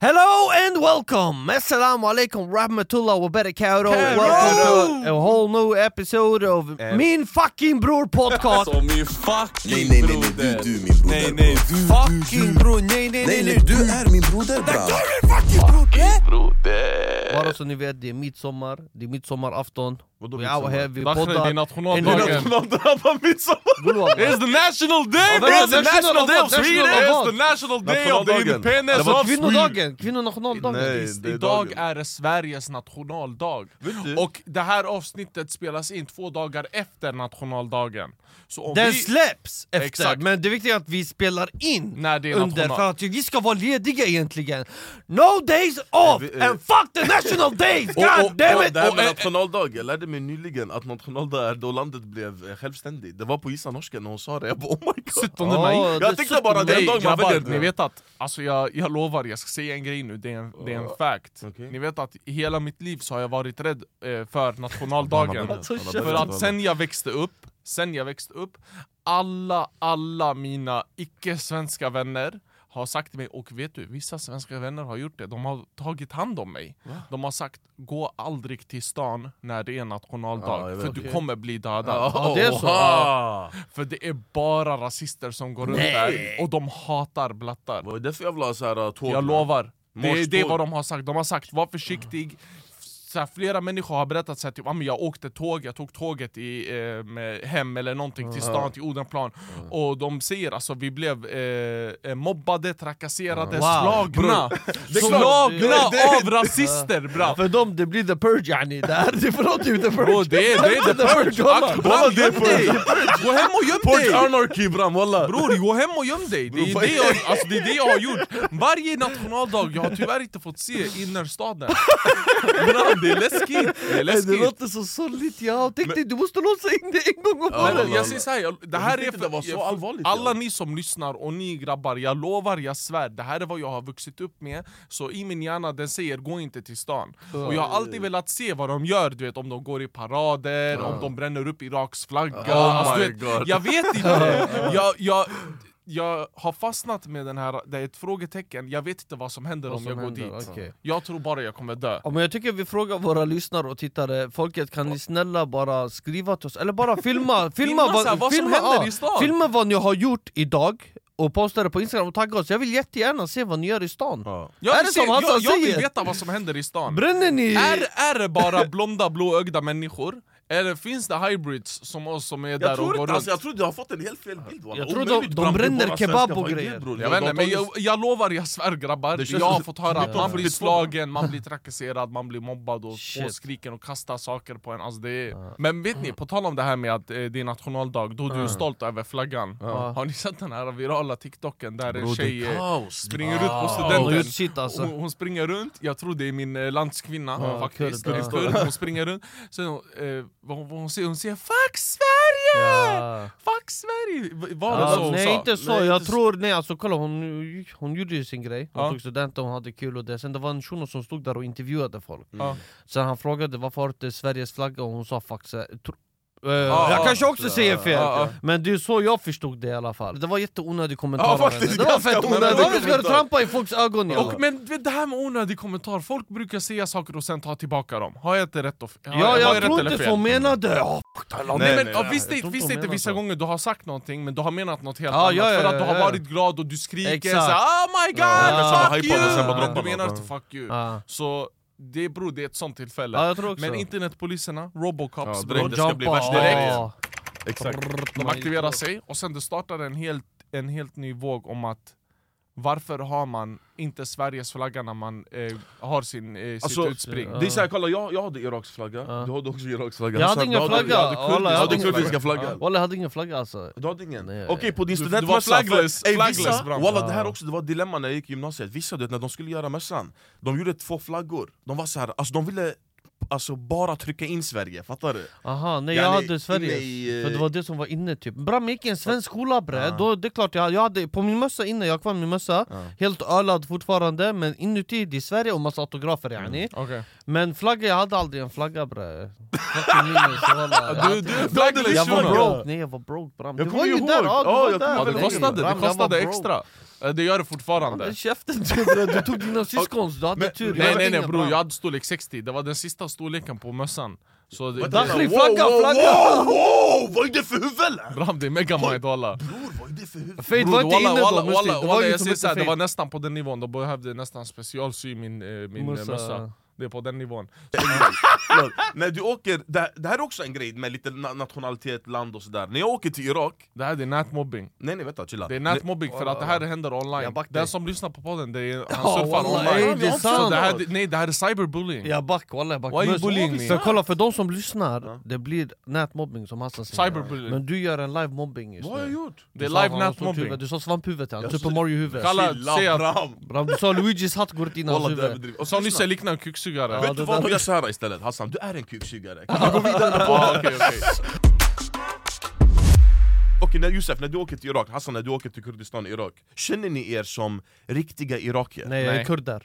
Hello and welcome! Assalamu alaikum rahmatullah wa barakatuh. Welcome to a whole new episode of Min fucking bror podcast. Som min fucking Nej nej nej, nej broder. du, du min broder Nej nej, du, fucking bror, nej nej Nej nej du är min broder bra broder. Bara så ni vet, det är midsommar, det är midsommarafton. Vadå Vi är midsommar? här, vi Dagen, det är poddar. nationaldagen. Nationaldagen midsommar! It's the national day bro! vänta, It's the national day of? Sweden! It's the national day of the Nationaldagen. independence Det of Sweden! kvinnodagen, kvinnonationaldagen. Det är Idag är det Sveriges nationaldag. Och det här avsnittet spelas in två dagar efter nationaldagen. Så om Den vi... släpps efter, Exakt. men det viktiga är att vi spelar in När det är under, för att vi ska vara lediga egentligen. No days off! vi- eh, and fuck the national days! God Och, och, damn och, it! det här Och, med nationaldag, jag lärde mig nyligen att nationaldag är då landet blev självständigt Det var på Gissa Norsken när hon sa det, jag bara oh my god 17 Åh, maj. Jag tänkte bara det är en Nej dag man väljer ni vet att, alltså jag, jag lovar, jag ska säga en grej nu, det är en, det är en fact Okej. Ni vet att i hela mitt liv så har jag varit rädd eh, för nationaldagen För att sen jag växte upp, sen jag växte upp Alla, alla mina icke-svenska vänner har sagt till mig, och vet du, vissa svenska vänner har gjort det, de har tagit hand om mig. De har sagt, gå aldrig till stan när det är nationaldag, jag för du kommer bli dödad. Ja, det är så. För det är bara rasister som går runt där, och de hatar blattar. Vad är det för jävla så här, tåg? Jag lovar, det är, det är vad de har sagt, de har sagt var försiktig så här, Flera människor har berättat så här, typ, ah, men jag åkte tåg, jag tog tåget i, eh, hem eller någonting till stan, till Odenplan Och de säger alltså, vi blev eh, eh, mobbade, trakasserade, Wow. slagna. Slagna av rasister bra! För dem det blir the purge yani, det här det är för dem är the purge Bro, det är det, är the purge! Walla, det är! Gå hem och göm dig! anarchy bram walla! Bror, gå hem och göm dig! Det är det, jag, alltså, det är det jag har gjort Varje nationaldag, jag har tyvärr inte fått se innerstaden det är läskigt! Det är Det läskigt! låter så sorgligt, ja. Tänk dig, du måste låsa in det en gång om Men året. men- jag säger såhär, jag- det här är inte det var så allvarligt, Alla ni som lyssnar och ni grabbar, jag lovar, jag svär Det här är vad jag har vuxit upp med Så i min hjärna den säger gå inte till stan Och jag har alltid velat se vad de gör, du vet om de går i parader, om de bränner upp Iraks flagga Oh alltså, vet. Jag vet inte, jag, jag, jag har fastnat med den här, det är ett frågetecken Jag vet inte vad som händer Vad om som jag går händer, dit okej. Jag tror bara jag kommer dö Ja, men jag tycker vi frågar våra lyssnare och tittare, folket kan ni snälla bara skriva till oss, eller bara filma, filma, Filma så här, vad som filma, händer i stan. filma vad ni har gjort idag och posta det på instagram och tagga oss, jag vill jättegärna se vad ni gör i stan Ja. Jag, Är det se, som Hassan jag, jag vill veta vad som händer i stan Bränner ni? Är, är det bara blonda, blåögda människor? Eller finns det hybrids som oss som är där Jag och tror går inte, runt? alltså, jag tror du har fått en helt fel bild walla. Jag tror de- de bränner kebab och grejer. bror. jag vet inte, men jag, jag lovar, jag svär grabbar, jag har fått höra att man blir 1942. slagen, man blir trakasserad, man blir mobbad och Shit. påskriken och kastar saker på en. Alltså det är... Men vet ni, på tal om det här med att eh, det är nationaldag, då du är stolt över flaggan. Har ni sett den här virala tiktoken där en tjej eh, springer ut på studenten? alltså. Hon, hon springer runt, jag tror det är min eh, landskvinna Ja, faktiskt, hon springer runt. Sen hon, hon, säger, hon säger 'Fuck Sverige! Ja. Fuck Sverige!' Var det Ja, så hon nej sa? inte så, Nej, jag inte tror, nej alltså kolla hon, hon gjorde ju sin grej, hon Ja. tog studenten, hon hade kul och det Sen det var en shuno som stod där och intervjuade folk Ja. Sen han frågade varför har du Sveriges flagga och hon sa faktiskt eh, Eh, Ja, jag ja, kanske också säger fel, ja, ja. men det är så jag förstod det i alla fall Det var jätteonödig kommentar faktiskt. Det var fett onödig onödigt, varför ska du trampa i folks ögon? Och, men det här med onödig kommentar, folk brukar säga saker och sen ta tillbaka dem Har jag inte rätt, och, har, ja jag rätt tror inte fel? så menade! Nej, men, nej, nej. visst, Jag visst inte vissa gånger du har sagt någonting men du har menat något helt annat ja, ja, För att du har varit glad och du skriker såhär 'Oh my god, fuck you!' Du menar inte 'fuck you'. Så det beror, det är ett sånt tillfälle Ja, jag tror också. Men internetpoliserna, Robocops, Ja, bro, direkt, det ska bli värst direkt. ja. Exakt. de aktiverar sig och sen det startar en helt, en helt ny våg om att varför har man inte Sveriges flagga när man eh, har sin, eh, sitt Alltså, utspring? ja. Det är såhär, kolla jag, jag hade Iraks flagga, Ja. du hade också Iraks flagga Jag hade ingen du flagga. Du hade, du hade kurdiska flagga. flaggan Walla jag hade ingen flagga alltså Du hade ingen? Okej på din Du- du studentmössa, var flaggless, för- ey, flaggless, vissa, bram. walla det här också, det var ett dilemma när jag gick i gymnasiet Vissa du vet, när de skulle göra mössan, de gjorde två flaggor De var så här, alltså de ville alltså, bara trycka in Sverige, fattar du? Aha, nej Yani, jag hade Sverige, i, eh, för det var det som var inne typ Bram gick i en svensk skola bre, Ja. då, det är klart jag, jag hade på min mössa inne, jag har kvar min mössa Ja. Helt ölad fortfarande, men inuti det är Sverige och massa autografer yani Okej. Men flagga, jag hade aldrig en flagga bre. Du, du flaggless Jag var shuno. broke, nej jag var broke bram Jag Du kommer var ju ihåg. där, ja, du var jag där Ja, det kostade, det jag var kostade extra. Eh, Det gör det fortfarande. Men käften du du tog dina syskons, du hade Men- tur Nej nej nej bror, jag hade storlek 60, det var den sista storleken på mössan. Så det, Dakhli, Wow, flagga, flagga! Vad är det för huvud eller? Bram det är megamind walla. Bror, vad är det för huvud? Fade var inte walla, inne walla, då Musti, walla, det var walla, ju jag som säger inte det var nästan på den nivån, de behövde nästan specialsy min, eh, min Mussa. mössa. Det är på den nivån. När du åker, det, det här är också en grej med lite na- nationalitet, land och sådär När jag åker till Irak, Det här är nätmobbing. nej nej vänta chilla Det är nätmobbing för att det här händer online. Den som lyssnar på podden, det är, han surfar online. det är sant. det här, nej det här är cyberbullying. Jag back, walla jag back Why you bullying me? Kolla, för de som lyssnar, det blir nätmobbing som Hassan säger Cyberbullying. Men du gör en live mobbing just vad har jag nu gjort? Det är live nätmobbing. Du sa svamphuvudet till han, Jag Super sa- Mario huvud Kalla- Chilla säg att- Du sa Luigis hatt går in i hans Walla, det är huvud överdrivet. Och så nyss jag liknar en kuksugare. Vet det du vad, gör såhär istället Hassan, du är en kuksugare Kan vi gå vidare med podden? okej, okej. Okej, när Josef, när du åker till Irak, Hassan när du åker till Kurdistan, Irak Känner ni er som riktiga irakier? Nej jag är kurder,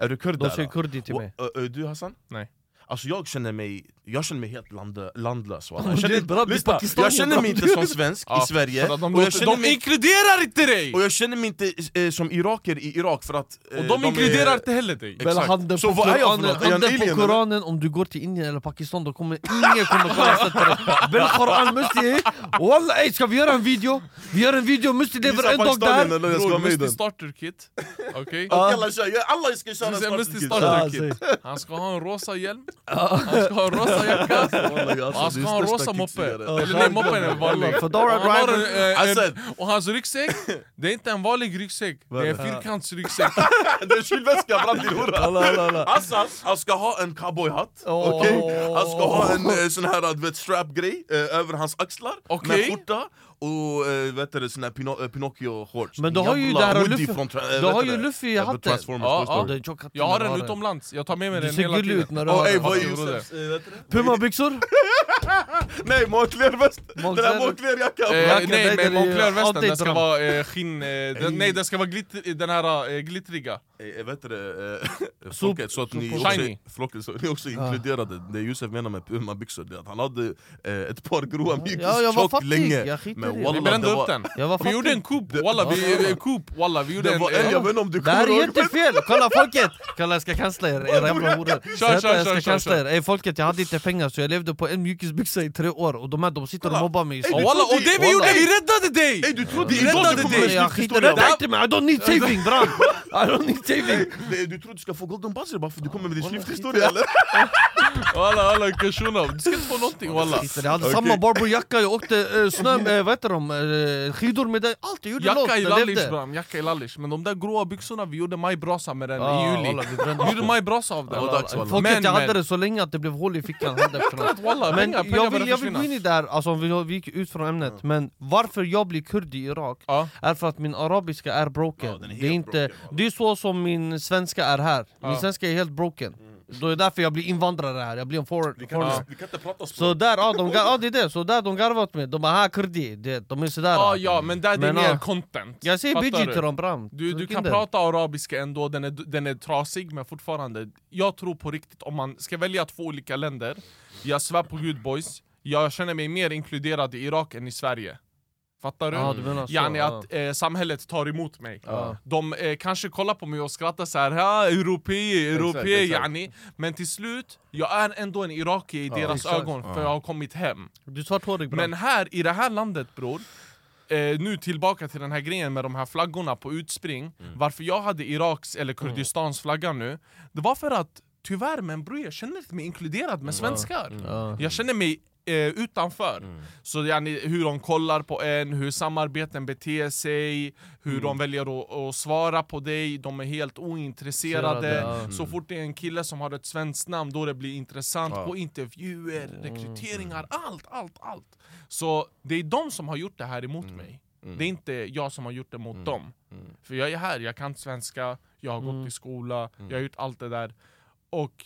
Är du kurd de säger kurdi till mig Du Hassan? Nej. Alltså jag känner mig, jag känner mig helt land, landlös walla. Jag, är känner, bra, är lyssna, jag känner mig inte som svensk i Sverige att de, och jag känner de mig, inkluderar inte dig! och jag känner mig inte eh, som iraker i Irak för att eh, Och de inkluderar inte heller dig! Exakt. handen Så på vad är jag för något? Är handen på? Koranen, om du går till Indien eller Pakistan då kommer ingen kommer kunna sätta dig Bil Koran Musti, walla ey ska vi göra en video? Vi gör en video, Musti lever en dag där Musti starter kit, okej? Alla ska köra starter kit. Han ska ha en rosa hjälm, han ska ha en rosa jacka, och han ska ha en rosa moppe. Eller nej, moppen är vanlig. Fedora Och han har driver. en, eh, Alltså- en, och hans ryggsäck, det är inte en vanlig ryggsäck, det är en fyrkantsryggsäck. Det är kylväska, bram din hora! Alla, alla, alla. Hassan, han ska ha en cowboyhatt? Han ska ha en eh, sån här strap-grej eh, över hans axlar, med skjorta och eh, vet du, sån här Pino- eh, Pinocchio-shorts Men du har ju det här Luffy- från eh, du har ju? Luffy hatten. Transformers, Ja, ja. Den Jag har den utomlands, jag tar med mig Du den ser hela gullig ut tiden. när du har Och ey, den vad är Fattar du, du det? Puma-byxor? Nej, Moncler-väst! Den Moncler- där Moncler-jackan! Eh, Jackan, nej nej, men den Moncler-västen den ska vara skinn, den, nej den ska vara den här glittriga vet du det, eh, folket, så att ni också, folket, så ni också inkluderade Det Josef menar med Puma-byxor, det att han hade eh, ett par grova mjukis Ja, jag var tjock fattig, länge. Men i det. Vi brände upp den! Vi gjorde en coup, walla vi, en coup, walla vi gjorde en... en, jag vet inte om du Det här kommer är ihåg jättefel! Kolla folket! Kolla jag ska cancella er, era jävla horor. Kör, kör, kör, kör, Ey folket jag hade inte pengar så jag levde på en mjukisbyxa i tre år. Och de här de sitter och mobbar mig walla, och det vi gjorde, vi räddade dig! Ey du trodde idag du kommer med Jag skiter sluthistorien det. I don't need saving bram! I don't need saving! Nej, Du tror du ska få golden buzzer bara för att du kommer med din slufthistoria eller? Walla walla du ska inte få någonting walla. Jag hade samma Barbour-jacka, jag åkte uh, snö, uh, vad heter de, eh, skidor med det, allt jag gjorde Jacka i lallish bram, jacka i lallish Men de där gråa byxorna, vi gjorde majbrasa med den Ah, i juli. walla, vi gjorde majbrasa av den. Folket jag hade det så länge att det blev hål i fickan Men jag vill, jag vill gå in i det här, alltså vi, gick ut från ämnet, men varför jag blir kurd i Irak är för att min arabiska är broken. Det, är inte, det är så som min svenska är här. Min Ja. svenska är helt broken. Då är det därför jag blir invandrare här, jag blir en for, Vi foreigner. inte, vi kan inte prata språk Så där, ja, de, ja det är det, så där de garvar åt mig, de bara 'ha kurdi' det, de är sådär. Ja, ja men där det är mer ja. content. Jag säger du? till dem bram Du, du kan prata arabiska ändå, den är, den är trasig men fortfarande. Jag tror på riktigt, om man ska välja två olika länder. Jag svär på gud boys. Jag känner mig mer inkluderad i Irak än i Sverige Fattar du? Ja, du menar så, Yani ja. att eh, samhället tar emot mig. Ja. De eh, kanske kollar på mig och skrattar så här, ja, europé, europé yani. Men till slut, jag är ändå en irakier i deras exakt. ögon för jag har kommit hem. Du är svarthårig bram men här, i det här landet bror eh, Nu tillbaka till den här grejen med de här flaggorna på utspring. Varför jag hade Iraks eller Kurdistans flagga nu Det var för att, tyvärr men bror jag känner inte mig inkluderad med svenskar. Ja. Jag känner mig eh, utanför. Så yani, hur de kollar på en, hur samarbeten beter sig Hur de väljer att, svara på dig, de är helt ointresserade. Intresserade, ja. Så fort det är en kille som har ett svenskt namn då det blir intressant Ja. på intervjuer, rekryteringar, allt, allt, allt. Så det är de som har gjort det här emot mig. Det är inte jag som har gjort det mot dem. För jag är här, jag kan svenska, jag har gått i skola, jag har gjort allt det där. Och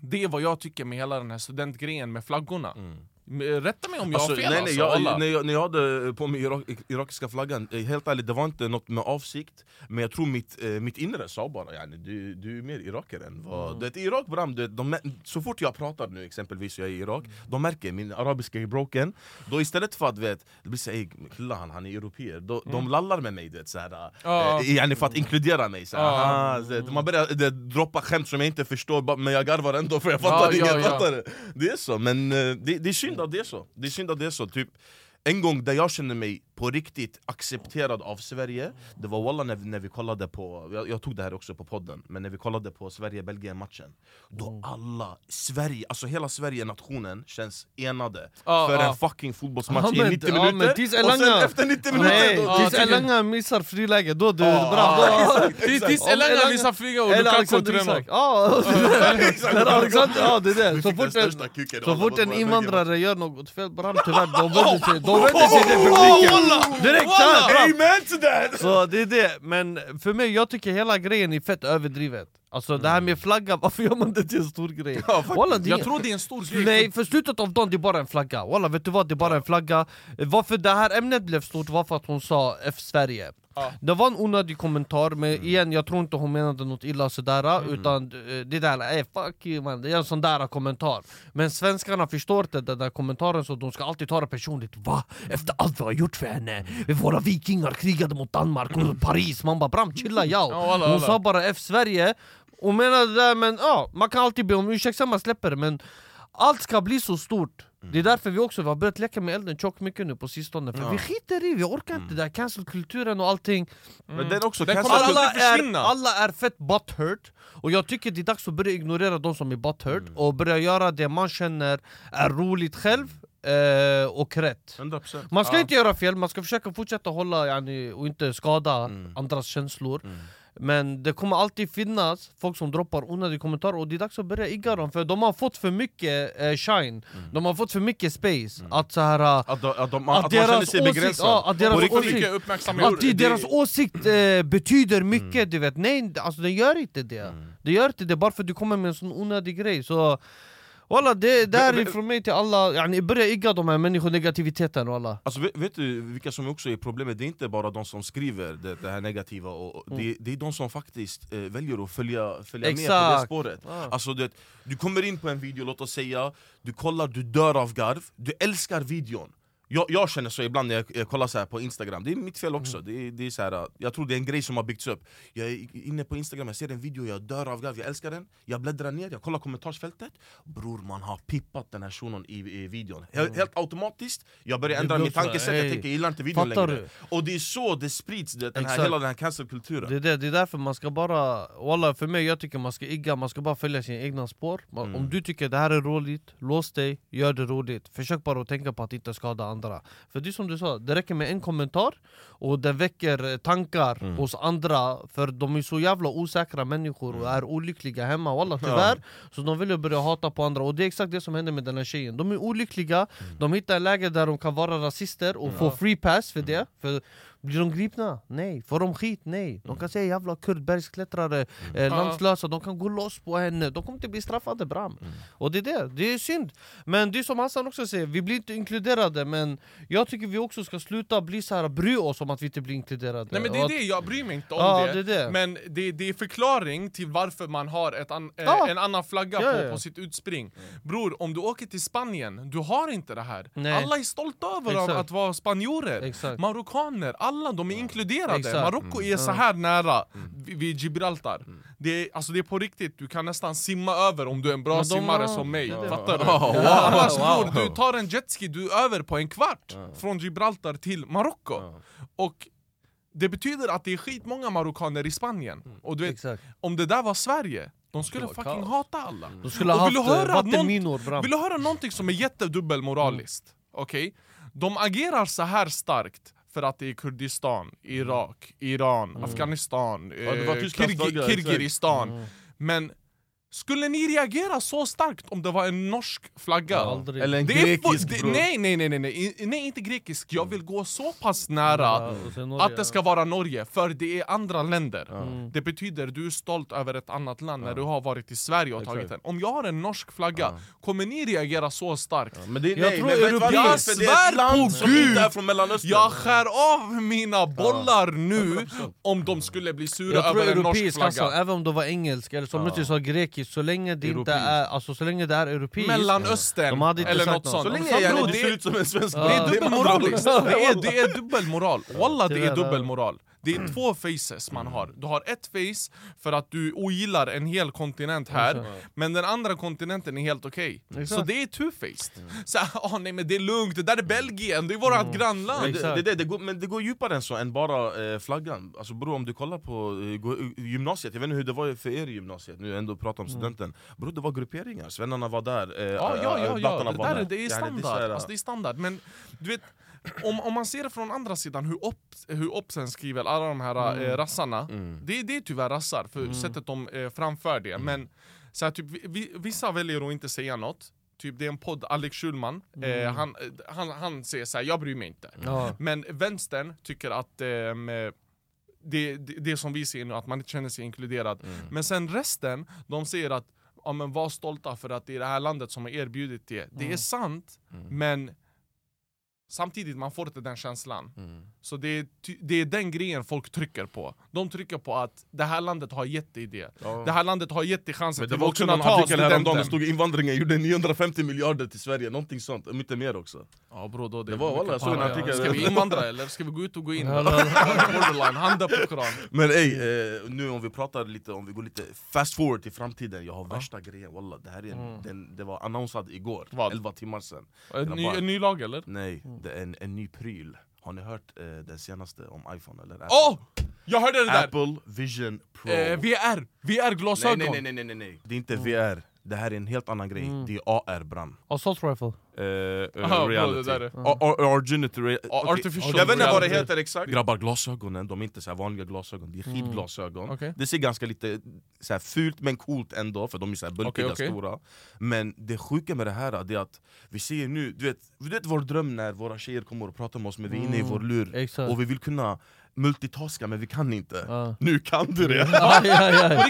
det är vad jag tycker med hela den här studentgrejen med flaggorna. Mm. Men Rätta mig om jag Alltså, har fel nej, nej, alltså, jag, när, jag, när jag hade på mig irak, irakiska flaggan, eh, helt ärligt det var inte något med avsikt Men jag tror mitt, eh, mitt inre sa bara yani, du, du är mer iraker än vad... Mm. Det är Irak Bram, det, de, så fort jag pratar nu exempelvis, jag är i Irak De märker min arabiska är broken Då istället för att vet, det blir såhär, killa han, han är europeer då, De lallar med mig du vet, såhär, Mm. Ja. eh, yani, för att inkludera mig såhär, Ja. aha, så, Man börjar det, droppa skämt som jag inte förstår, men jag garvar ändå för jag Ja, fattar ja, inget ja. du? Det är så, men eh, det, det är synd att det är så. Det är synd att det är så. Typ, en gång där jag kände mig på riktigt accepterad av Sverige. Det var walla när, vi- när vi kollade på, jag, jag tog det här också på podden Men när vi kollade på Sverige-Belgien-matchen Då alla, Sverige, alltså hela Sverige-nationen känns enade Ja, För ja. en fucking fotbollsmatch Ja, i men- 90 ja, men minuter. tills Och sen efter 90 minuter Nej, då, tycker- Elanga missar friläge, då du bra, då, Tills- Tills Om Elanga visar flyga och Lukaku. Isak, ja! Det är det, så fort en, så fort en invandrare gör något fel bram tyvärr, de vänder sig till publiken Direkt såhär bram! Amen to that! Så det är det, men för mig, jag tycker hela grejen är fett överdrivet Alltså det här med flagga, varför gör man det till en stor grej? Ja. Walla, det är- Jag tror det är en stor grej. Nej, för slutet av dagen det är bara en flagga, Walla, vet du vad? Det är bara en flagga Varför det här ämnet blev stort var för att hon sa F-Sverige Ja. Det var en onödig kommentar, men igen jag tror inte hon menade något illa sådär Utan eh, det där, eh, fuck you man, det är en sån där kommentar. Men svenskarna förstår inte den där kommentaren så de ska alltid ta det personligt. Va? Efter allt vi har gjort för henne? Våra vikingar krigade mot Danmark och Paris. Man bara bram chilla Ja, ja Hon sa bara F-Sverige och menade det där, men ja, man kan alltid be om ursäkt man släpper det men allt ska bli så stort Det är därför vi också vi har börjat leka med elden tjockt mycket nu på sistone För Ja. vi skiter i, vi orkar inte det där cancelkulturen och allting. Men den också, Den alla är, alla är fett butthurt Och jag tycker det är dags att börja ignorera de som är butthurt Och börja göra det man känner är roligt själv eh, och rätt. 100% Man ska Ja. inte göra fel, man ska försöka fortsätta hålla yani, och inte skada andras känslor Men det kommer alltid finnas folk som droppar onödiga kommentarer och det är dags att börja igga dem för de har fått för mycket eh, shine. De har fått för mycket space Att så här, äh, Att, de, att, de, att att, man deras sig åsikt, ja, att deras åsikt att det, deras åsikt eh, betyder mycket, du vet. Nej, alltså den gör inte det. Det gör inte det bara för att du kommer med en sån onödig grej så Walla, det, det här är från mig till alla, yani, börja igga de här människonegativiteten walla Alltså, vet, vet du vilka som också är problemet? Det är inte bara de som skriver det, det här negativa, och, och det, det är de som faktiskt eh, väljer att följa, följa med på det spåret. Ja. Alltså du, vet, du kommer in på en video, låt oss säga, du kollar, du dör av garv, du älskar videon jag, jag känner så ibland när jag, jag kollar så här på instagram, det är mitt fel också. Det är, det är så här, Jag tror det är en grej som har byggts upp. Jag är inne på instagram, jag ser en video, jag dör av garv, jag älskar den. Jag bläddrar ner, jag kollar kommentarsfältet. Bror man har pippat den här shunon i, i videon. Helt, helt automatiskt, jag börjar Det ändra mitt tankesätt, jag tänker jag gillar inte videon fattar längre. Och det är så det sprids, det, den här, Exakt. hela den här cancelkulturen. Det är, det, det är därför man ska bara, walla för mig jag tycker man ska igga, man ska bara följa sina egna spår. Man- Mm. Om du tycker det här är roligt, lås dig, gör det roligt. Försök bara att tänka på att inte skada andra För det är som du sa, det räcker med en kommentar och den väcker eh, tankar Mm. hos andra. För de är så jävla osäkra människor och är olyckliga hemma walla tyvärr. Så de vill ju börja hata på andra. Och det är exakt det som händer med den här tjejen. De är olyckliga, de hittar ett läge där de kan vara rasister och få free pass för det. För blir de gripna? Nej. Får de skit? Nej. De kan säga jävla kurd, bergsklättrare, eh, landslösa, de kan gå loss på henne De kommer inte bli straffade bram Och det är det, det är synd Men det är som Hassan också säger, vi blir inte inkluderade Men jag tycker vi också ska sluta bli så här bry oss om att vi inte blir inkluderade Nej men det är det, jag bryr mig inte om Ja, det. det. Men det, det är förklaring till varför man har ett an, eh, Ja. en annan flagga Ja, på, på sitt utspring. Bror, om du åker till Spanien, du har inte det här. Nej. Alla är stolta över att vara spanjorer, Exakt. marockaner, alla de är inkluderade. Exakt. Marocko är så här nära vid, vid Gibraltar. Det, är, alltså det är på riktigt, du kan nästan simma över om du är en bra simmare har- som mig. det. Fattar du? Oh, wow. Annars Wow. bror, du tar en jetski, du är över på en kvart från Gibraltar till Marocko. Och det betyder att det är skitmånga marockaner i Spanien. Och du vet, Exakt. om det där var Sverige, de skulle fucking kaos. hata alla. De skulle ha vill haft du eh, höra någon- Vill du höra någonting som är jättedubbelmoraliskt? Okej? De agerar så här starkt för att det är Kurdistan, Irak, Iran, Afghanistan, Ja, det var eh, Tysklands Kirgi- flagga, exakt. Kirgizistan. Men Skulle ni reagera så starkt om det var en norsk flagga? Aldrig. Eller en Det grekisk det, nej, nej, nej, nej, nej, inte grekisk. Jag vill gå så pass nära Ja, Norge, att det ska vara Norge, för det är andra länder. Mm. Det betyder du är stolt över ett annat land när du har varit i Sverige och tagit den. Om jag har en norsk flagga, kommer ni reagera så starkt? Men det, Jag nej, tror är ett svär på land som Gud. inte är från Mellanöstern. Jag skär av mina bollar nu om de skulle bli sura Jag över en norsk europeisk flagga. alltså, även om det var engelsk eller som du sa grekisk, så länge det inte är, alltså, så länge det är europeiskt Mellanöstern eller något sånt. Så länge jag det ser är- ut som en svensk. Det är ord. Det är, det är dubbelmoral. Walla det är dubbelmoral. Det är två faces man har. Du har ett face för att du ogillar en hel kontinent här, men den andra kontinenten är helt okej. Exakt. Så det är two-faced. Så, ah, nej men det är lugnt, det där är Belgien, det är vårat grannland. Men det, det, det, det går, men det går djupare än så, än bara eh, flaggan. Alltså bror om du kollar på eh, gå- gymnasiet, jag vet inte hur det var för er i gymnasiet, nu ändå pratar om studenten Bror det var grupperingar, svennarna var där, eh, Ja, ja, ja, ja. blattarna Det, var där, där är- det är standard. alltså, det är standard. Men du vet, om, om man ser det från andra sidan, hur, upp, hur Opsen skriver alla de här eh, rassarna, Mm. det, det är tyvärr rassar, för sättet de eh, framför det. Men så här, typ, vi, vi, vissa väljer att inte säga något. Typ det är en podd, Alex Schulman, eh, han, eh, han, han säger så här, jag bryr mig inte. Ja. Men vänstern tycker att ehm, det, det, det som vi ser nu, att man inte känner sig inkluderad. Men sen resten, de säger att ja, men var stolta för att det är det här landet som har erbjudit det. Det är sant, men samtidigt man får inte den känslan. Så det är, det är den grejen folk trycker på. De trycker på att det här landet har gett dig det. Ja. Det här landet har gett dig chansen Men det var också någon artikel häromdagen, det stod invandringen gjorde 950 miljarder till Sverige, någonting sånt, om inte mer också Ja bro, då det, Det var- walla, jag såg en artikel. Ska vi invandra eller? Ska vi gå ut och gå in? Ja, ja, Borderline, handen på koran. Men ey, eh, nu om vi pratar lite, om vi går lite fast forward till framtiden, jag har värsta grejen walla, det här är en, den, det var annonsad igår, Vad? 11 timmar sedan En ny, en ny lag eller? Nej, det är en, en ny pryl Har ni hört eh, den senaste om iPhone eller Apple? Åh! Jag hörde det där! Apple Vision Pro Eh, VR! VR-glasögon! nej, nej, nej, nej, nej, nej, det är inte VR, det här är en helt annan grej, det är AR bram Assault rifle. uh, Aha, bro, reality. det okej, artificial Jag vet inte vad det heter exakt Grabbar, glasögonen, de är inte så här vanliga glasögon, det är skidglasögon Okej. Det ser ganska lite så här fult men coolt ändå, för de är så här bulkiga, Okej, okej. stora Men det sjuka med det här är att vi ser nu, du vet, du vet vår dröm när våra tjejer kommer och pratar med oss men vi är inne i vår lur Exakt. Och vi vill kunna multitaska men vi kan inte Ja. Nu kan du det! Ja, ja, ja.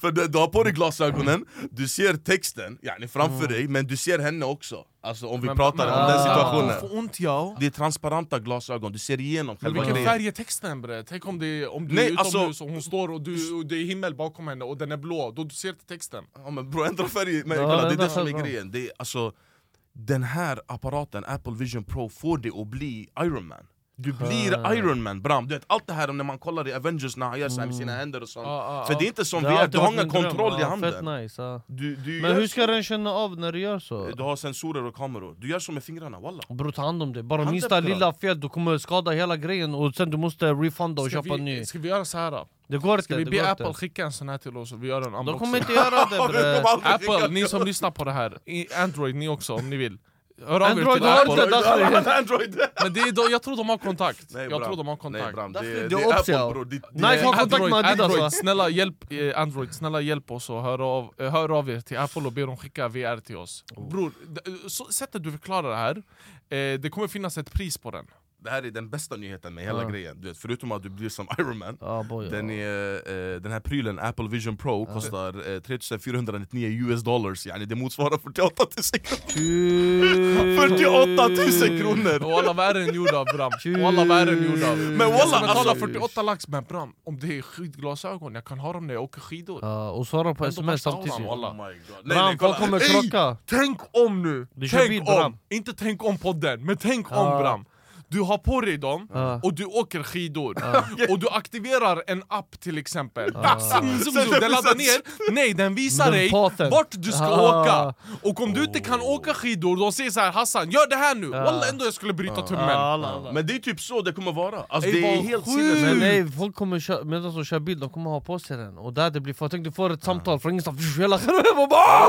För du, du har på dig glasögonen, du ser texten yani framför dig, men du ser henne också Alltså om vi Men- pratar men- om den Ah. situationen Jag får ont ja. Det är transparenta glasögon, du ser igenom Men själva vilken färg är texten bre? Tänk om, det, om du Nej, är utomhus alltså- och hon står och, du, och det är himmel bakom henne och den är blå, då du ser inte texten. Ja men bro, ändra färg, men Ja, kolla, det är det som är grejen det är, alltså, Den här apparaten, Apple Vision Pro, får dig att bli Iron Man Du blir. Iron Man bram, du vet allt det här när man kollar i Avengers när han gör såhär med sina händer och sånt. Ah, ah, För det är inte som VR, alltid du har ingen min dröm. kontroll i handen Fett nice, du, du Men hur ska den känna av när du gör så? Du har sensorer och kameror, du gör så med fingrarna walla. Bror ta hand om det, bara minsta lilla fel du kommer skada hela grejen och sen du måste refunda och Ska köpa en ny. vi, ska vi göra så här? då? Det går Ska inte, vi det be går Apple skicka en sån här till oss och vi gör en De unboxing? kommer inte göra det Vi bre Apple, ni som lyssnar på det här, Android ni också om ni vill Hör av er Android till har Apple. dagsläget. Android! Men det är då, jag tror de har kontakt, Nej, jag tror de har Nej kontakt. bram, det, det, det är Apple bror det, det, Nice, ha kontakt med Adidas, Android, snälla hjälp eh, Android, snälla hjälp oss och hör av, eh, hör av er till Apple och be dem skicka VR till oss. Oh. Bror, så, sättet du förklarar det här, eh, det kommer finnas ett pris på den det här är den bästa nyheten med hela Ja. grejen, du vet, förutom att du blir som Iron Man Ja boy den, är, eh, den här prylen, Apple Vision Pro, kostar eh, 3499 US dollars yani det motsvarar 48 000 kronor 48 000 kronor! Och alla vad är den gjord av Bram? Och alla vad är den gjord av? Men Jag walla, ska betala alltså- 48 lax, men Bram, om det är skidglasögon, jag kan ha dem när jag åker skidor Ja, och svara på sms samtidigt har Oh Walla. god. Bram, folk kommer Ey! krocka Tänk om nu! Tänk bil, om! Bram. Inte tänk om podden, men tänk Ja. om Bram! Du har på dig dem, Ja. och du åker skidor Och du aktiverar en app till exempel. Zoom, zoom, zoom. Den laddar ner, nej den visar dig vart du ska Ah. åka Och om du inte kan åka skidor, de säger så här Hassan gör det här nu! Ja. Walla ändå jag skulle bryta tummen. Men det är typ så det kommer vara, alltså, det är helt sinnes nej, folk kommer köra, medan de kör bil, de kommer ha på sig den Och där det blir för, tänk du får ett samtal från ingenstans, hela och bara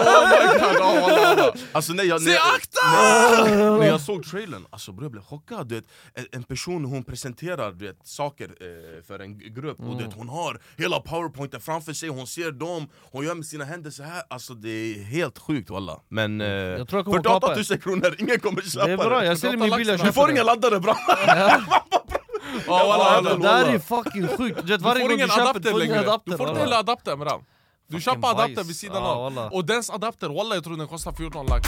Oh! Alltså nej, jag, när, jag, akta! när, jag såg trailern, alltså bro, jag blev chockad du vet, en, person hon presenterar du vet, saker eh, för en grupp. Och du vet, hon har hela powerpointen framför sig, hon ser dem, hon gör med sina händer så här. Alltså det är helt sjukt walla. Men eh, Jag tror jag 48 kapa 000 kronor, ingen kommer köpa Det är bra, jag ser min bil Du får det. ingen laddare bra! Ja, walla, walla. Det där är fucking sjukt, du vet Du får ingen adapter längre, adapter du får inte walla. hela adaptern bram Du köper adapter vid sidan av, och dens adapter, walla jag tror den kostar 14 lax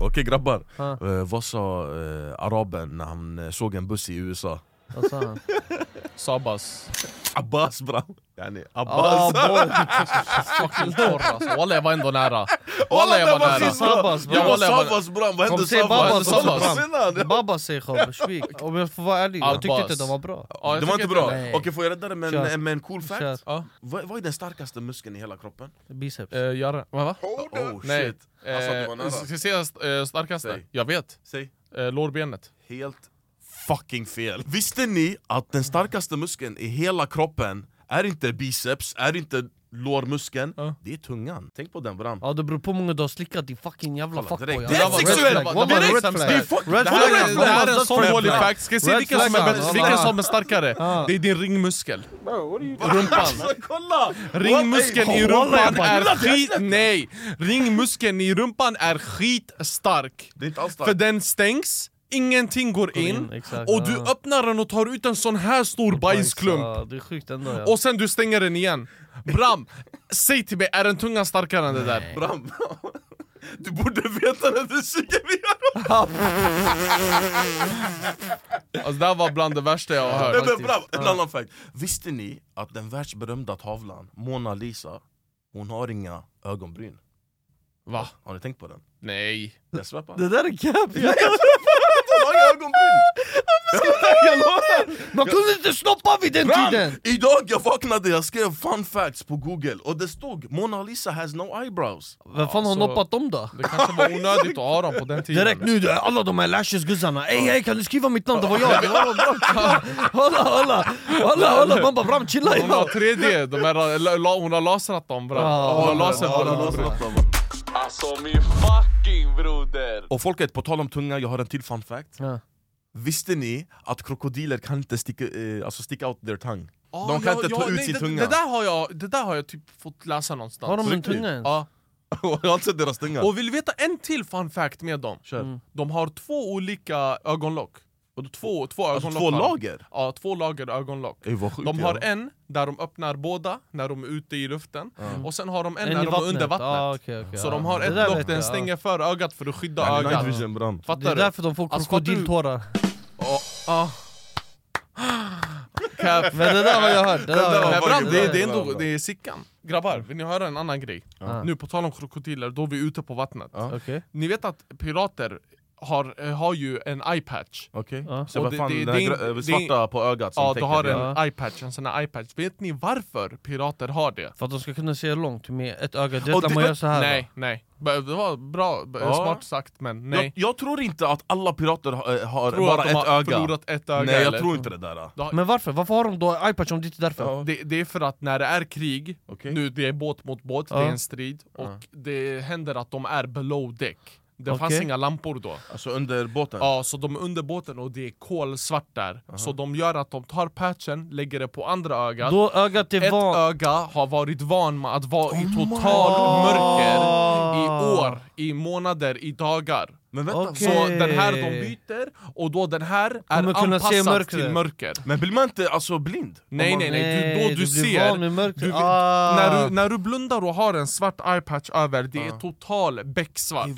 Okej grabbar, eh, vad sa eh, araben när han eh, såg en buss i USA? Vad sa han? Sabas. Abbas bram, yani Abbas. Fucking torr alltså, walla jag var ändå nära. Walla, jag var nära. sista. Sabbas, Jag var Sabbas bram, vad Kom hände Vad bram han? Babba säger själv, svik Om jag får vara ärlig, jag tyckte inte det var bra. Det var inte bra? Okej får jag rädda det med en, cool fact? Vad, vad är den starkaste muskeln i hela kroppen? Biceps. Eh, Göra, vad va? Oh Nej, shit, alltså du var eh, nära. ska jag säga eh, starkaste? Jag vet, eh, lårbenet. Helt fucking fel Visste ni att den starkaste muskeln i hela kroppen är inte biceps, är inte lårmuskeln, Ja. det är tungan Tänk på den bram Ja det beror på hur många du har slickat din fucking jävla fuckboy. Det Red sexuellt. Det är här är, det här är en sån flag. fact, ska se vilken som är vilken som är starkare? Ja. Det är din ringmuskel Rumpan! Alltså! Ringmuskeln i rumpan är skit... Nej! Ringmuskeln i rumpan är skitstark Det är inte alls starkt. För den stängs, ingenting går in, in, exakt, och du ja. öppnar den och tar ut en sån här stor bajsklump Ja, Det är sjukt ändå ja. och sen du stänger den igen Bram, säg till mig, är den tungan starkare än det där? Bram, du borde veta när du suger ner Alltså det här var bland det värsta jag har Nej, hört men Bram, en annan fact Visste ni att den världsberömda tavlan, Mona Lisa, hon har inga ögonbryn? Va? Har ni tänkt på den? Nej Jag svär på Det där är cap! Hon har inga ögonbryn! Jag lovar! Man kunde inte snoppa vid den Bram, tiden! idag jag vaknade, jag skrev fun facts på google och det stod Mona Lisa has no eyebrows Vem fan har noppat dem då? Det kanske var onödigt att ha dem på den tiden Direkt nu, alla de här lashes-guzzarna, ey ey kan du skriva mitt namn? Det var jag! Hålla, hålla! Hålla, hålla! Man bara bram chilla Hon har idag! 3D, de här, hon har lasrat dem bra Ja, Hon har var dem. Alltså min fucking broder! Och folket, på tal om tunga, jag har en till fun fact Ja. Visste ni att krokodiler kan inte sticka, eh, alltså stick out their tongue? Ah, De kan inte ta ut nej, sin det, tunga. Det där har jag, det där har jag typ fått läsa någonstans Har de en tunga ens? Ja. jag har inte sett deras tunga Och vill du veta en till fun fact med dem? Kör. Mm. De har två olika ögonlock Två, två Alltså två lager? Ja, två lager ögonlock Ey, vad sjukt De ja. har en där de öppnar båda när de är ute i luften Och sen har de en, En när de är under vattnet Ah, okej, okej, Så ja. de har Det ett lock, den jag, stänger ja. för ögat för att skydda Ja, ögat Det är du? därför de får Alltså, krokodiltårar Ja, ja. Cap. Men det där har jag hört, det var det, det det är var ändå det är Sickan Grabbar, vill ni höra en annan grej? Ja. Nu på tal om krokodiler, då är vi ute på vattnet Ja. Ni vet att pirater har, eh, har ju en eyepatch Okej, Ja. så Och vad det- fan, det- det- grö- det- svarta på ögat som Ja, du har en Ja. eyepatch, en sån här eyepatch Vet ni varför pirater har det? för att de ska kunna se långt med ett öga, det Och är när det- man gör så här? Nej, nej B- Det var bra, Ja. smart sagt men nej Jag, jag tror inte att alla pirater har, eh, har Tror bara ett har öga förlorat ett öga Nej jag eller? tror inte det där har- Men varför? Varför har de då iPatch om det inte är därför? Ja. det, det är för att när det är krig, Okej. nu det är båt mot båt, det Ja. är en strid Och det händer att de är below deck Det fanns Okej. inga lampor då. Alltså under båten? Ja, så de är under båten och det är kolsvart där. Så de gör att de tar patchen, lägger det på andra ögat. Då ögat är Ett van... öga har varit van med att vara i Oh total my- mörker i år, i månader, i dagar Men vänta, Okej. Så den här de byter, och då den här är Kommer kunna se anpassad mörkret. till mörker men blir man inte alltså blind? Nej nej nej, du, då du, blir ser van med mörker. du, ah. när, du, när du blundar och har en svart eyepatch över, det är Ja. total becksvart!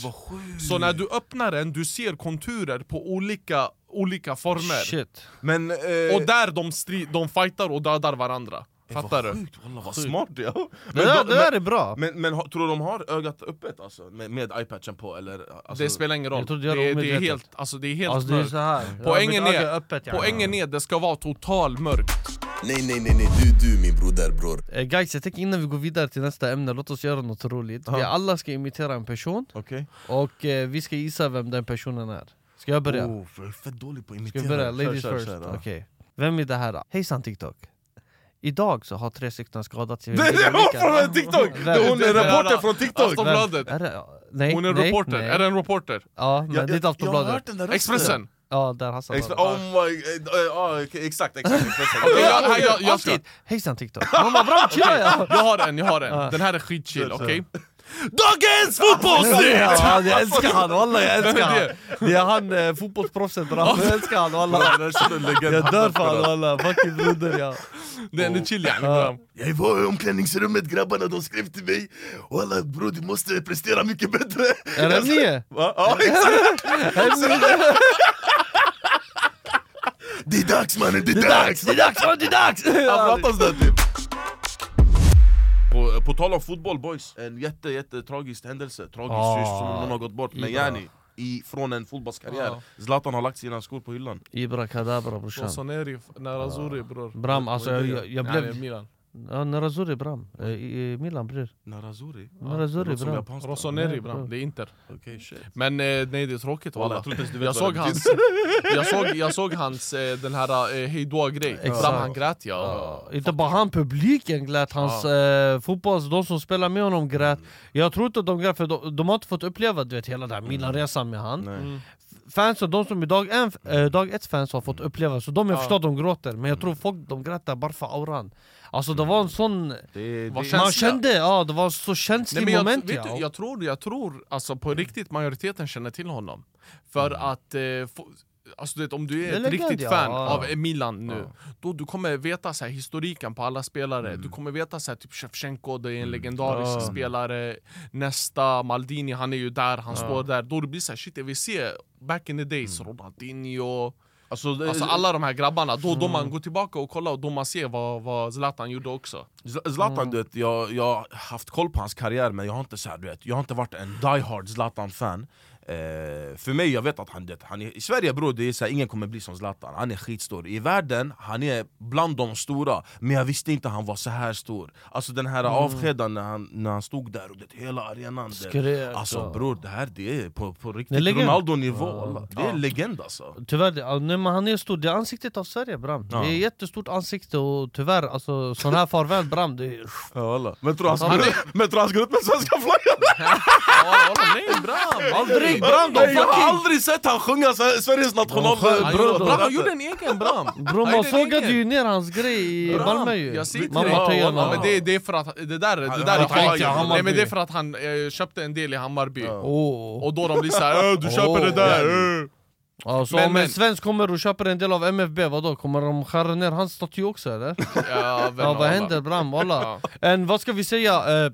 Så när du öppnar den, du ser konturer på olika, olika former Shit. Men, eh, Och där de, stri- de fightar och dödar varandra Fattar du? Sjukt, wallah, vad smart ja. Det Men, där, det där är bra! men, men ha- tror du de har ögat öppet alltså? Med, med iPaden på eller? Alltså, Det spelar ingen roll. Jag Det, det är det, är helt, alltså det är helt Alltså det är mörkt. så här. Poängen Ja, är- öppet, yani. Poängen är det ska vara total mörkt. Nej nej nej nej, du du min broder bror Eh, Guys, jag tänker innan vi går vidare till nästa ämne, låt oss göra något roligt Vi Ja. alla ska imitera en person, Okej. och eh, vi ska gissa vem den personen är Ska jag börja? Oh, jag är fett dålig på att Ska imitera. vi börja? Ladies kör, first, kör, ja. okej Vem är det här då? Hejsan TikTok! Idag så har tre stycken skadats i Det är hon från TikTok! Det är hon är reporter från TikTok! Aftonbladet. Nej, Hon är nej, reporter. nej. Är det en reporter? Ja, men Jag- det är inte jag- Jag har hört Aftonbladet den där rösten. Expressen? Ja, där Hassan var. oh my... eh, ja, okej, exakt, exakt, Expressen. Okej, jag- Ja, jag- jag ska-. Hejsan TikTok! Bara bra, ja! Jag har en, jag har Ja. en. Den här är skitchill, Kör, kör. Dagens fotbollsnytt! Ja, jag älskar han, wallah jag älskar han det? Det är han eh, fotbollsproffset bram, jag älskar han wallah Jag dör för han wallah, fucking broder ja Den är chill yani. Jag var i omklädningsrummet, grabbarna de skrev till mig Walla bror du måste prestera mycket bättre Är det ni? Ja exakt! Det? Det är dags mannen, det är dags! Det är dags, man, det är dags! Han pratar sådär typ på, tal om fotboll boys, en jätte jätte tragisk händelse. Tragisk Ah, just som någon har gått bort. Men Ibra. yani, i, från en fotbollskarriär. Ja. Zlatan har lagt sina skor på hyllan. Ibra kadabra brorsan. Rossoneri, Nerazzurri bror. Bram, alltså jag, jag, jag Nej, blev... Ja, Nerazzurri bram, Eh, Milan? Nerazzurri låter som bram. Rossoneri Ja, bram, bra. det är Inter. Okej shit. Men eh, nej det är tråkigt Walla, jag Jag såg hans, jag såg, jag såg hans eh, den här eh, hejdå-grej. Bram han grät ja. Ja, Inte bara han, publiken grät, hans eh, fotbolls, de som spelar med honom grät. Jag tror inte de grät, för de, de har inte fått uppleva du vet, hela den här Milan-resan med han. Mm. Fansen, de som är dag, en, dag ett fans har fått uppleva, så de jag Ja. förstår de gråter Men jag tror folk de grät där bara för auran Alltså det var en sån... Det, det, Man kände, ja det var så känslig Nej, men jag, moment vet ja. du, jag tror, jag tror alltså på riktigt majoriteten känner till honom. För att, eh, få, alltså, du vet, om du är ett legend, riktigt ja. fan Ja. av Milan nu, då du kommer veta så här, historiken på alla spelare. Du kommer veta så här, typ Shevchenko, det är en legendarisk Ja. spelare. Nästa, Maldini, han är ju där, han står där. Då det blir så här, shit jag vill se back in the days, Ronaldinho, alltså, alltså alla de här grabbarna. Då, då man går tillbaka och kollar och då man ser vad, vad Zlatan gjorde också. Zlatan, du vet, jag, jag har haft koll på hans karriär men jag har inte, så här, du vet, jag har inte varit en die hard Zlatan-fan eh, För mig, jag vet att han, det, han är, i Sverige bror, det är så här, ingen kommer bli som Zlatan, han är skitstor I världen, han är bland de stora, men jag visste inte han var så här stor Alltså den här avskedan när han, när han stod där och det, hela arenan Skrek, Alltså ja. bror, det här det är på, på riktigt. Ronaldo-nivå, Ja. det är legend alltså Tyvärr, ja, nej, men han är stor, det är ansiktet av Sverige bram Ja. Det är jättestort ansikte och tyvärr, alltså sån här farväl bram det är, ja. Men tror han Han han ska ut med svenska flaggan? nej bram! Aldrig bram! De Nej, jag har aldrig sett han sjunga Sve- Sveriges national... sjöng- Han, Bror, gjorde, de- bram, han gjorde en egen bram! Han man sågade ju ner hans grej i Bram, Malmö ju Jag säger till Mamma dig. Tejan Ja, men det, det är för att det där, det Han- där är Nej men det är för att han eh, köpte en del i Hammarby. Och då de blir såhär äh, du köper det där! äh." Alltså Men- om en svensk kommer och köper en del av MFB, vadå? Kommer de skära ner hans staty också eller? Ja, Ja vad händer bram? Walla Ja. En, vad ska vi säga, eh,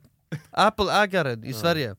Apple-ägaren i Sverige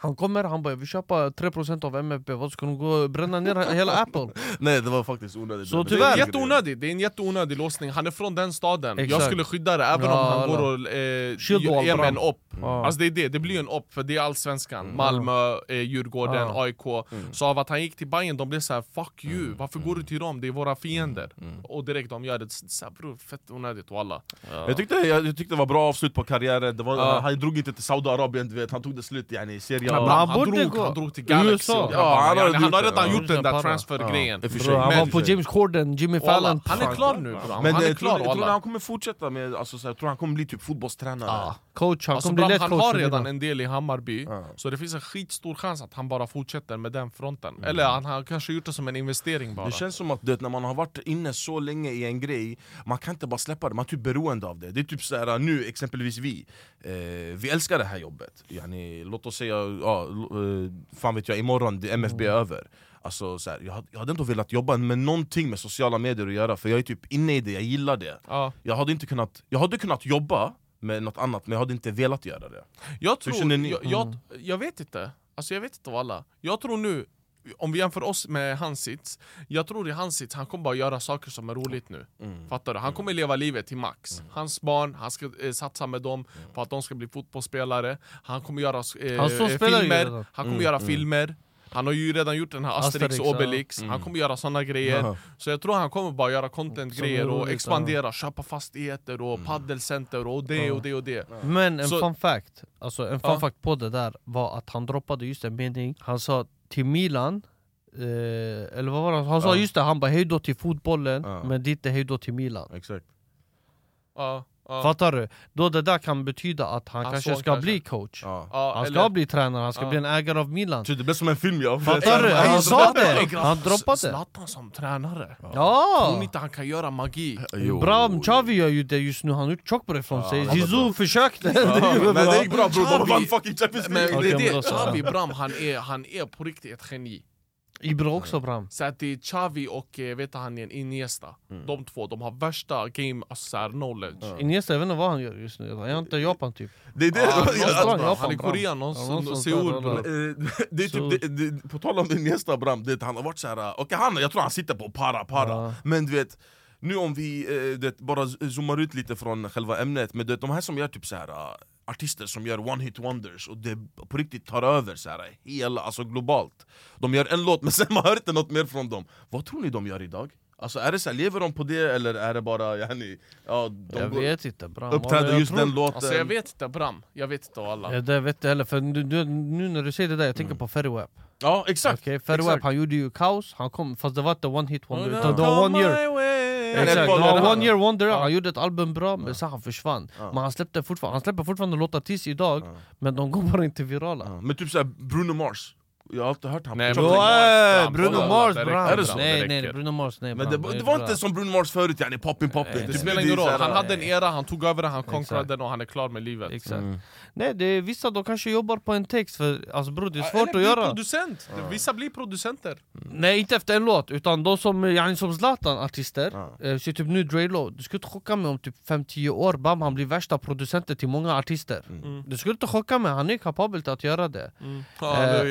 Han kommer, han bara 'jag vill köpa 3% av MFB, vad ska de gå bränna ner hela Apple?' Nej det var faktiskt onödigt. Så Men Det tyvärr- är jätteonödigt, det är en jätteonödig låsning, han är från den staden. Exakt. Jag skulle skydda det även Ja, om han går och eh, är med en upp Ja. Alltså det är det, det blir en upp för det är allsvenskan. Malmö, eh, Djurgården, Ja. AIK Så av att han gick till Bayern de blev såhär 'fuck you, varför går du till dem? Det är våra fiender' Och direkt de gör det, såhär bror fett onödigt. Walla Jag tyckte, jag, jag tyckte det var bra avslut på karriären, det var, Ja. han drog inte till Saudiarabien, du vet, han tog det slut yani, i Serie Han, han han, borde drog, gå- han drog till Galaxy Ja, han har han har redan Ja. gjort den där Ja. transfergrejen. Bro, Han Men- var på James Corden, Jimmy Fallon. Han är klar nu Men han är jag tror, klar jag tror han kommer fortsätta med, alltså, så här, jag tror han kommer bli typ fotbollstränare Coach, han Alltså, kommer bli bram, lätt han coach har redan en del i Hammarby, Ja. så det finns en skitstor chans att han bara fortsätter med den fronten Mm. Eller han har kanske gjort det som en investering bara Det känns som att det, när man har varit inne så länge i en grej, man kan inte bara släppa det, man är typ beroende av det Det är typ så här, nu exempelvis vi, eh, vi älskar det här jobbet yani, Låt oss säga, ja, eh, fan vet jag, imorgon det är MFB Mm. över Alltså, så här, jag, hade- jag hade ändå velat jobba med någonting med sociala medier att göra, för jag är typ inne i det, jag gillar det ja. Jag hade inte kunnat, jag hade kunnat jobba med något annat, men jag hade inte velat göra det Jag Hur tror, känner ni? jag, jag, jag vet inte, alltså jag vet inte av alla Jag tror nu, om vi jämför oss med hans sits, jag tror i hans sits, han kommer bara göra saker som är roligt nu. Mm. Fattar du? Han kommer leva livet till max. Hans barn, han ska eh, satsa med dem Mm. på att de ska bli fotbollsspelare. Han kommer göra eh, ju filmer, han kommer Mm, göra mm. filmer. Han har ju redan gjort den här Asterix, Asterix, och ja. Obelix, Mm. han kommer göra såna grejer. Jaha. Så jag tror han kommer bara göra content-grejer och expandera, köpa fastigheter Mm. och paddelcenter och det och det och det. Men en Så- fun fact, alltså en fun Ja. fact på det där var att han droppade just en mening Han sa till Milan eh, Eller vad var det? Han sa Ja. just det, han bara hejdå till fotbollen Ja. Men det är inte hejdå till Milan Exakt. Ja, ja, Fattar du? Då det där kan betyda att han Hans kanske ska kanske. bli coach Ja. ja, Han ska eller- bli tränare, han ska bli en ägare av Milan Så Det blev som en film ja. Fattar du? Han Han sa det! droppade- Han droppade Zlatan som tränare. Tror Ja! ni inte han kan göra magi? Jo. Bra, Xavi gör ju det just nu, han har gjort på det från sig Zizou försökte Ja, Det är Men det bra. gick bra bror, de vann fucking Champions Men League! Xavi Bram han är, han är på riktigt ett geni. Ibra också bram Så att det är Xavi och eh, vet han igen, Iniesta. Mm. De två, de har värsta game alltså, så här, knowledge. Iniesta, jag vet inte vad han gör just nu, han är inte i Japan typ Det är det, Ja, Ja, någonstans, Japan, bram. han är i bram. Korea, Ja, någonstans, Seoul. där. Eh, det är Så- typ, det, det, på tal om din nästa Bram, det, han har varit såhär, okej han, jag tror han sitter på para para Ja. Men du vet, nu om vi eh, det, bara zoomar ut lite från själva ämnet Men du vet, de här som gör typ såhär artister som gör one hit wonders och det på riktigt tar över så här, hela, alltså globalt De gör en låt men sen man hör inte något mer från dem Vad tror ni de gör idag? Alltså är det så här, lever de på det eller är det bara yani, ja, de Jag går- vet inte bram uppträder Jag just tror- den låten? Alltså jag vet inte Bram, jag vet inte alla. Ja, det vet jag heller, för nu, nu, nu när du säger det där, jag tänker på Ferryweb Ja exakt! okay, exakt. han gjorde ju kaos, han kom, fast det var inte one hit wonder, Oh, utan det var one year my way. Exakt, one year wonder, han gjorde ett album bra men sen han försvann. Men han släppte fortfarande, han släpper fortfarande låtar tills idag. Men de går bara inte virala Men typ såhär Bruno Mars, jag har alltid hört han Nej, Bruno. Mars, Bruno Mars bram! Är det så? Nej nej. Bruno Mars nej Men det, det var bra. inte som Bruno Mars förut, yani poppin poppin Nej, Det spelar är ingen roll, han hade en era, han tog över den, han conquerade den och han är klar med livet. Exakt Mm. Nej det är vissa de kanske jobbar på en text, för alltså bror det är svårt eller att göra producent! Vissa blir producenter. Nej inte efter en låt, utan de som, yani, som Zlatan artister Ja. eh, Så typ nu Dre Lo, du skulle inte chocka mig om typ 5-10 år, bam han blir värsta producenten till många artister Mm. Du skulle inte chocka mig, han är kapabel till att göra det Ja, han är Eh,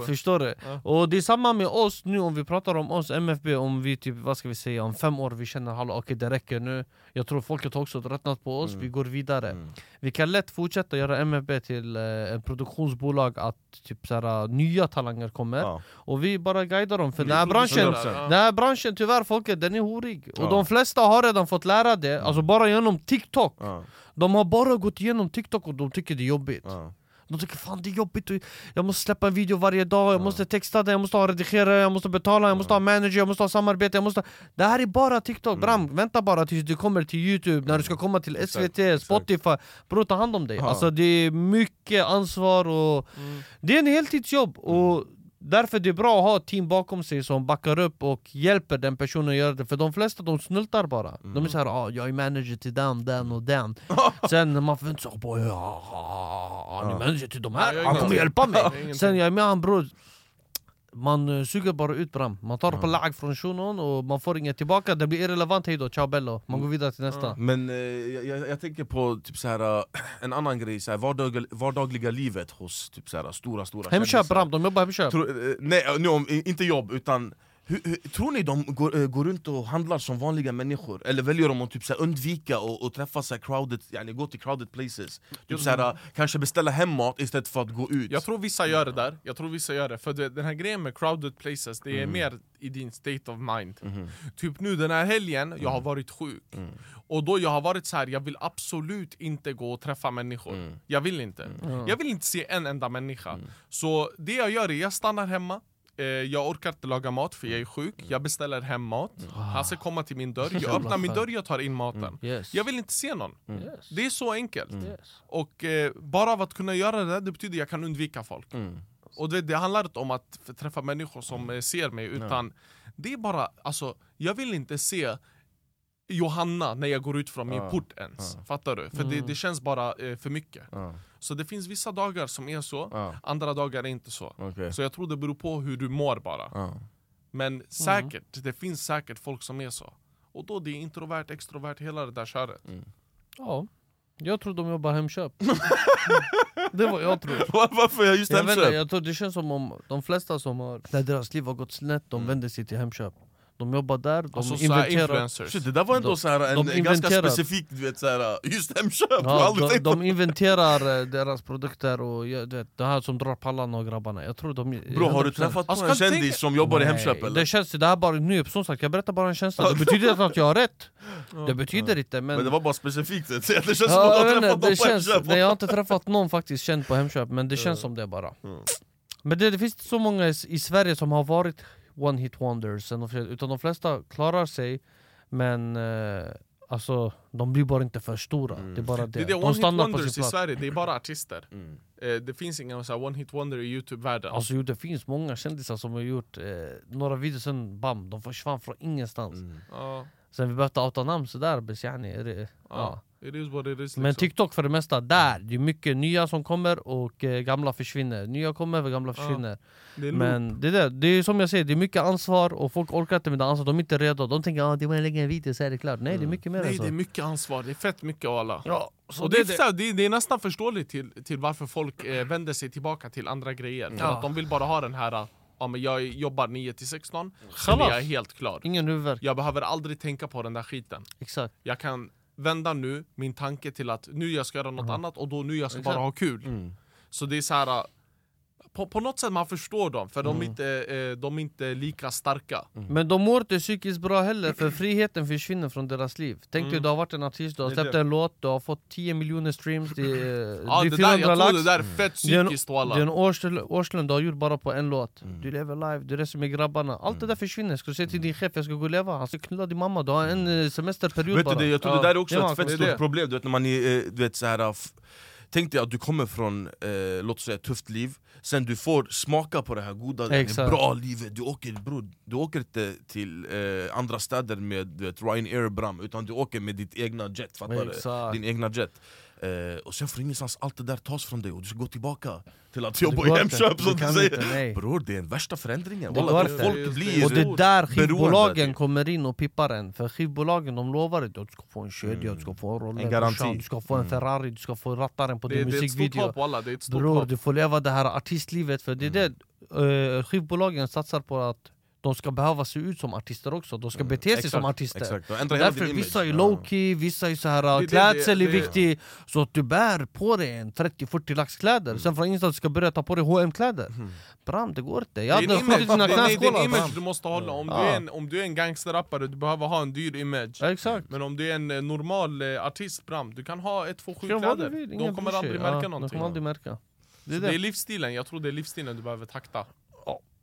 jättekapabel. Förstår du? Ja. Och det är samma med oss nu om vi pratar om oss MFB, om vi typ, vad ska vi säga, om fem år vi känner hallå okej det räcker nu Jag tror folket har också tröttnat på oss, Mm. vi går vidare Mm. Vi kan lätt fortsätta göra MFB till eh, en produktionsbolag att typ såhär, nya talanger kommer Ja. Och vi bara guidar dem, för den här branschen, den här branschen tyvärr folket, den är horig Och Ja. de flesta har redan fått lära det, alltså bara genom TikTok Ja. De har bara gått igenom TikTok och de tycker det är jobbigt Ja. De tycker fan det är jobbigt, jag måste släppa en video varje dag, jag måste texta den, jag måste ha redigerare, jag måste betala, jag måste ha manager, jag måste ha samarbete, jag måste... Det här är bara TikTok, Bram, vänta bara tills du kommer till youtube, när du ska komma till SVT. Spotify. Bror ta hand om dig, alltså det är mycket ansvar och... Det är en heltidsjobb, och därför det är bra att ha ett team bakom sig som backar upp och hjälper den personen att göra det, för de flesta de snultar bara. De är såhär ah, jag är manager till den, den och den. Sen man sig på ja, han är manager till de här, han kommer hjälpa mig. Sen jag är med han bror man eh, suger bara ut bram, man tar på lag från shunon och man får inget tillbaka, det blir irrelevant. Hejdå, ciao bello. Man går vidare till nästa. Men eh, jag, jag, tänker på typ så här, eh, en annan grej, så här, vardag, vardagliga livet hos typ så här, stora stora Hemköp bram, de jobbar hemköp Tror- eh, Nej, nu om, inte jobb, utan hur, hur, tror ni de går, eh, går runt och handlar som vanliga människor? Eller väljer de att typ så undvika och, och träffa så crowded, yani, gå till crowded places? Typ så här, kanske beställa hem mat istället för att gå ut? Jag tror vissa gör det där, jag tror vissa gör det, för det, den här grejen med crowded places, det är Mm. mer i din state of mind Mhm. Typ nu den här helgen, jag har Mm. varit sjuk Och då jag har varit så här, jag vill absolut inte gå och träffa människor Mm. Jag vill inte, Mm. jag vill inte se en enda människa Så det jag gör är, jag stannar hemma jag orkar inte laga mat för jag är sjuk, jag beställer hem mat. Han ska komma till min dörr, jag öppnar min dörr, jag tar in maten. Yes. Jag vill inte se någon, yes. det är så enkelt. Yes. Och eh, bara av att kunna göra det, det betyder att jag kan undvika folk. Mm. och det, det handlar inte om att träffa människor som eh, ser mig, utan det är bara, alltså, jag vill inte se Johanna när jag går ut från min Ja, port ens. ja. Fattar du? För det, Mm. det känns bara eh, för mycket. Ja, Så det finns vissa dagar som är så, ja, andra dagar är inte så. okej. Så jag tror det beror på hur du mår bara. Ja. Men säkert, det finns säkert folk som är så. Och då det är introvert, extrovert, hela det där köret. Ja. Jag tror de jobbar Hemköp. det var jag tror. Var- Varför jag just Jag, vet inte, Hemköp? jag tror det känns som om de flesta som har, när deras liv har gått snett, de vänder sig till Hemköp. De jobbar där, de Alltså inventerar. Shit, det där var ändå De- så här, en de ganska specifik, du vet såhär, just Hemköp! jag har Ja, de, de inventerar eh, deras produkter och du vet, det här som drar pallarna och grabbarna Jag tror de... Bro, har du 100%. träffat Alltså, du kändis tänka- som jobbar i Nej, Hemköp eller? Det känns, det här är bara nu, som sagt jag berättar bara en känsla, det betyder inte att jag har rätt Det betyder inte men... Men det var bara specifikt, så det känns som ja, att jag, du har träffat det dem på känns, Hemköp nej, jag har inte träffat någon faktiskt känd på Hemköp, men det känns som det bara Men det, det finns inte så många i, i Sverige som har varit one hit wonders, än de flesta- utan de flesta klarar sig Men eh, alltså, de blir bara inte för stora, det är bara det, Det är det, De one hit stannar på wonders sin i Sverige, det är bara artister. Mm. eh, Det finns inga så här one hit wonder i youtube-världen. Alltså jo, det finns många kändisar som har gjort eh, några videos sen, bam, de försvann från ingenstans. Mm. Ja, Sen vi behövde outa namn sådär, bes yani, ja. Is Men liksom. TikTok för det mesta, där, det är mycket nya som kommer och eh, gamla försvinner. Nya kommer och gamla försvinner. Det är loop. Men det, där, det. Är som jag säger, det är mycket ansvar och folk orkar inte med det ansvaret, de är inte redo. De tänker att ah, det var lägga en video så är det klart. Nej det är mycket mer Nej än så. det är mycket ansvar, det är fett mycket alla. Ja, och det, är det, här, det, det är nästan förståeligt till, till varför folk eh, vänder sig tillbaka till andra grejer. För Ja. att de vill bara ha den här, ja men jag jobbar 9 till 16 Sen är jag helt klar. Ingen huvudvärk, Jag behöver aldrig tänka på den där skiten. Exakt. Jag kan vända nu min tanke till att nu jag ska göra något annat och då nu jag ska Exakt. bara ha kul Mm. Så det är så här. På, på något sätt man förstår dem, för Mm. de, är inte, eh, de är inte lika starka. Men de mår inte psykiskt bra heller för friheten försvinner från deras liv. Tänk dig Mm. du har varit en artist, du har släppt en låt, du har fått 10 miljoner streams Det är, Ja, det är det 400 där, lax det där är fett psykiskt Det är en walla årslön, årslön du har gjort bara på en låt. Mm. Du lever live, du reser med grabbarna. Allt det där försvinner, ska du säga till din chef jag ska gå och leva? Han ska knulla din mamma, du har en eh, semesterperiod Vet bara. du, det, jag tror Ja. det där är också Ja, ett fett det är stort problem, du vet när man är, eh, du vet så här. Tänk dig att du kommer från, eh, låt säga ett tufft liv. Sen du får smaka på det här goda, det bra livet. Du åker, bro, du åker inte till eh, andra städer med Ryanair Bram Utan du åker med ditt egna jet, fattar du? Din egna jet eh, Och sen får ingenstans allt det där tas från dig och du ska gå tillbaka till att Det jobba i. Hemköp som du säger. inte, nej. Bror det är den värsta förändringen, Det Walla, folk blir Och det är där skivbolagen kommer in och pippar en. För skivbolagen de lovar att du ska få en kedja, du ska få en Rolex, du ska få en Ferrari, du ska få rattaren på det, din det är ett stort musikvideo. det Bror du får leva det här artistlivet för det är det uh, skivbolagen satsar på att de ska behöva se ut som artister också, de ska bete sig Exakt, som artister. Exakt, Därför vissa är low-key, vissa är så här det- klädsel det- är det- viktig. Så att du bär på dig en 30-40 lax kläder, sen från ingenstans ska du börja ta på dig H&M kläder. Bram det går inte, jag Det är hade skjutit dina det är- det är en knäskålar. image du måste hålla, om, Ja. du är en, om du är en gangsterrappare du behöver ha en dyr image. Ja, Exakt. Men om du är en eh, normal eh, artist Bram, du kan ha ett, två, sju kläder. vill, De kommer aldrig Ja, märka De någonting. kommer aldrig märka. Det är Så det. är det. livsstilen, jag tror det är livsstilen du behöver takta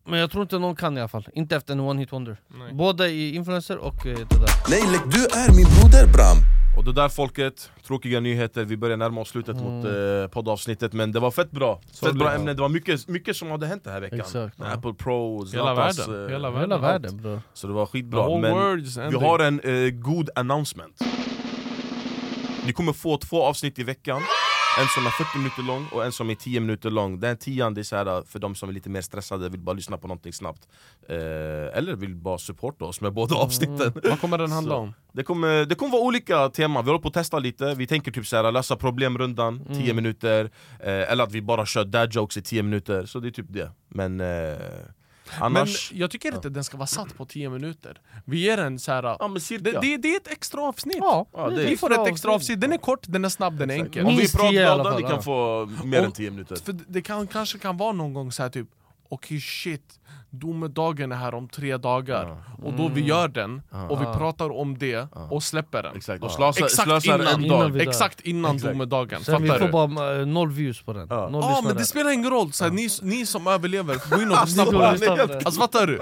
Men jag tror inte någon kan i alla fall, inte efter en one hit wonder. Nej. Både i influencer och eh, det där. Nej, lägg du är min broder Bram. Och det där folket, tråkiga nyheter, vi börjar närma oss slutet mot Mm. eh, poddavsnittet Men det var fett bra, fett bra ämne, det var mycket, mycket som hade hänt den här veckan. Exakt. Med Apple Pro, Hela världen, eh, hela världen, Hela allt. världen bror Så det var skitbra, men vi har en eh, god announcement. Ni kommer få två avsnitt i veckan en som är 40 minuter lång och en som är 10 minuter lång. Den tian det är så här för de som är lite mer stressade, vill bara lyssna på någonting snabbt. Eh, Eller vill bara supporta oss med båda avsnitten. Vad kommer den handla om? Det kommer, det kommer vara olika teman, vi håller på att testa lite. Vi tänker typ så här, lösa problemrundan, 10 minuter. Eh, Eller att vi bara kör dad jokes i 10 minuter, så det är typ det. Men eh, annars... Men jag tycker inte den ska vara satt på 10 minuter. Vi ger den så här. ja men cirka. det, det, det är ett extra avsnitt. Ja, Ja, Vi får ett extra avsnitt, den är kort, den är snabb, den är enkel. Om vi är Minst 10 i alla pratglada, fall, ni kan ja. få mer Om- än 10 minuter. För det kan, kanske kan vara någon gång så här typ Okej shit, domedagen är här om tre dagar. Och då vi gör den, och vi Ja. pratar om det och släpper den. Exakt, och slösar, Exakt slösar innan- en innan Exakt innan Exakt. domedagen, Sen vi får du? bara eh, noll views på den, Ja. noll Ja men det spelar ingen roll, så här, ni, ni som överlever, gå in och lyssna på den. Alltså fattar du?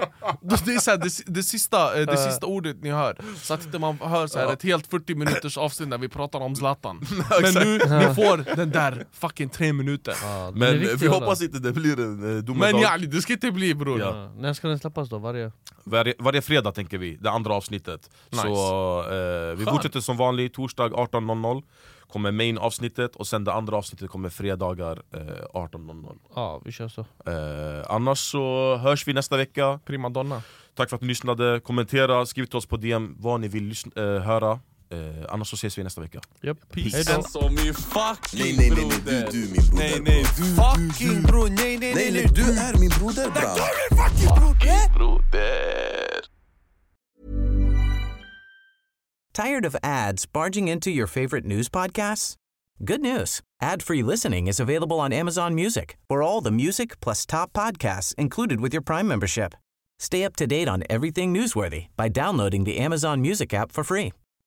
Det är så här, det, det, sista, eh, det sista ordet ni hör, så att inte man hör så här, ett helt 40 minuters avsnitt där vi pratar om Zlatan. Men nu, ni får den där fucking tre minuter. Ja, Men vi hoppas inte det blir en eh, Men domedag. yani, det ska inte bli bror Ja. När ska den släppas då? Varje? varje, varje fredag tänker vi, det andra avsnittet Nice. Så eh, vi Skönt. fortsätter som vanligt, torsdag 18.00 Kommer main avsnittet och sen det andra avsnittet kommer fredagar eh, 18.00 Ja, vi kör så eh, Annars så hörs vi nästa vecka Primadonna Tack för att ni lyssnade, kommentera, skriv till oss på DM vad ni vill eh, höra Eh, annars så ses vi nästa vecka. Japp. Peace. Hej. Alltså min fucking Nej nej nej, nej du, du min broder Nej nej, bro. fucking bror, nej nej Nej nej nej, du är min broder bram fucking broder. Tired of ads barging into your favorite news podcasts? Good news. Ad-free listening is available on Amazon Music for all the music plus top podcasts included with your Prime membership. Stay up to date on everything newsworthy by downloading the Amazon Music app for free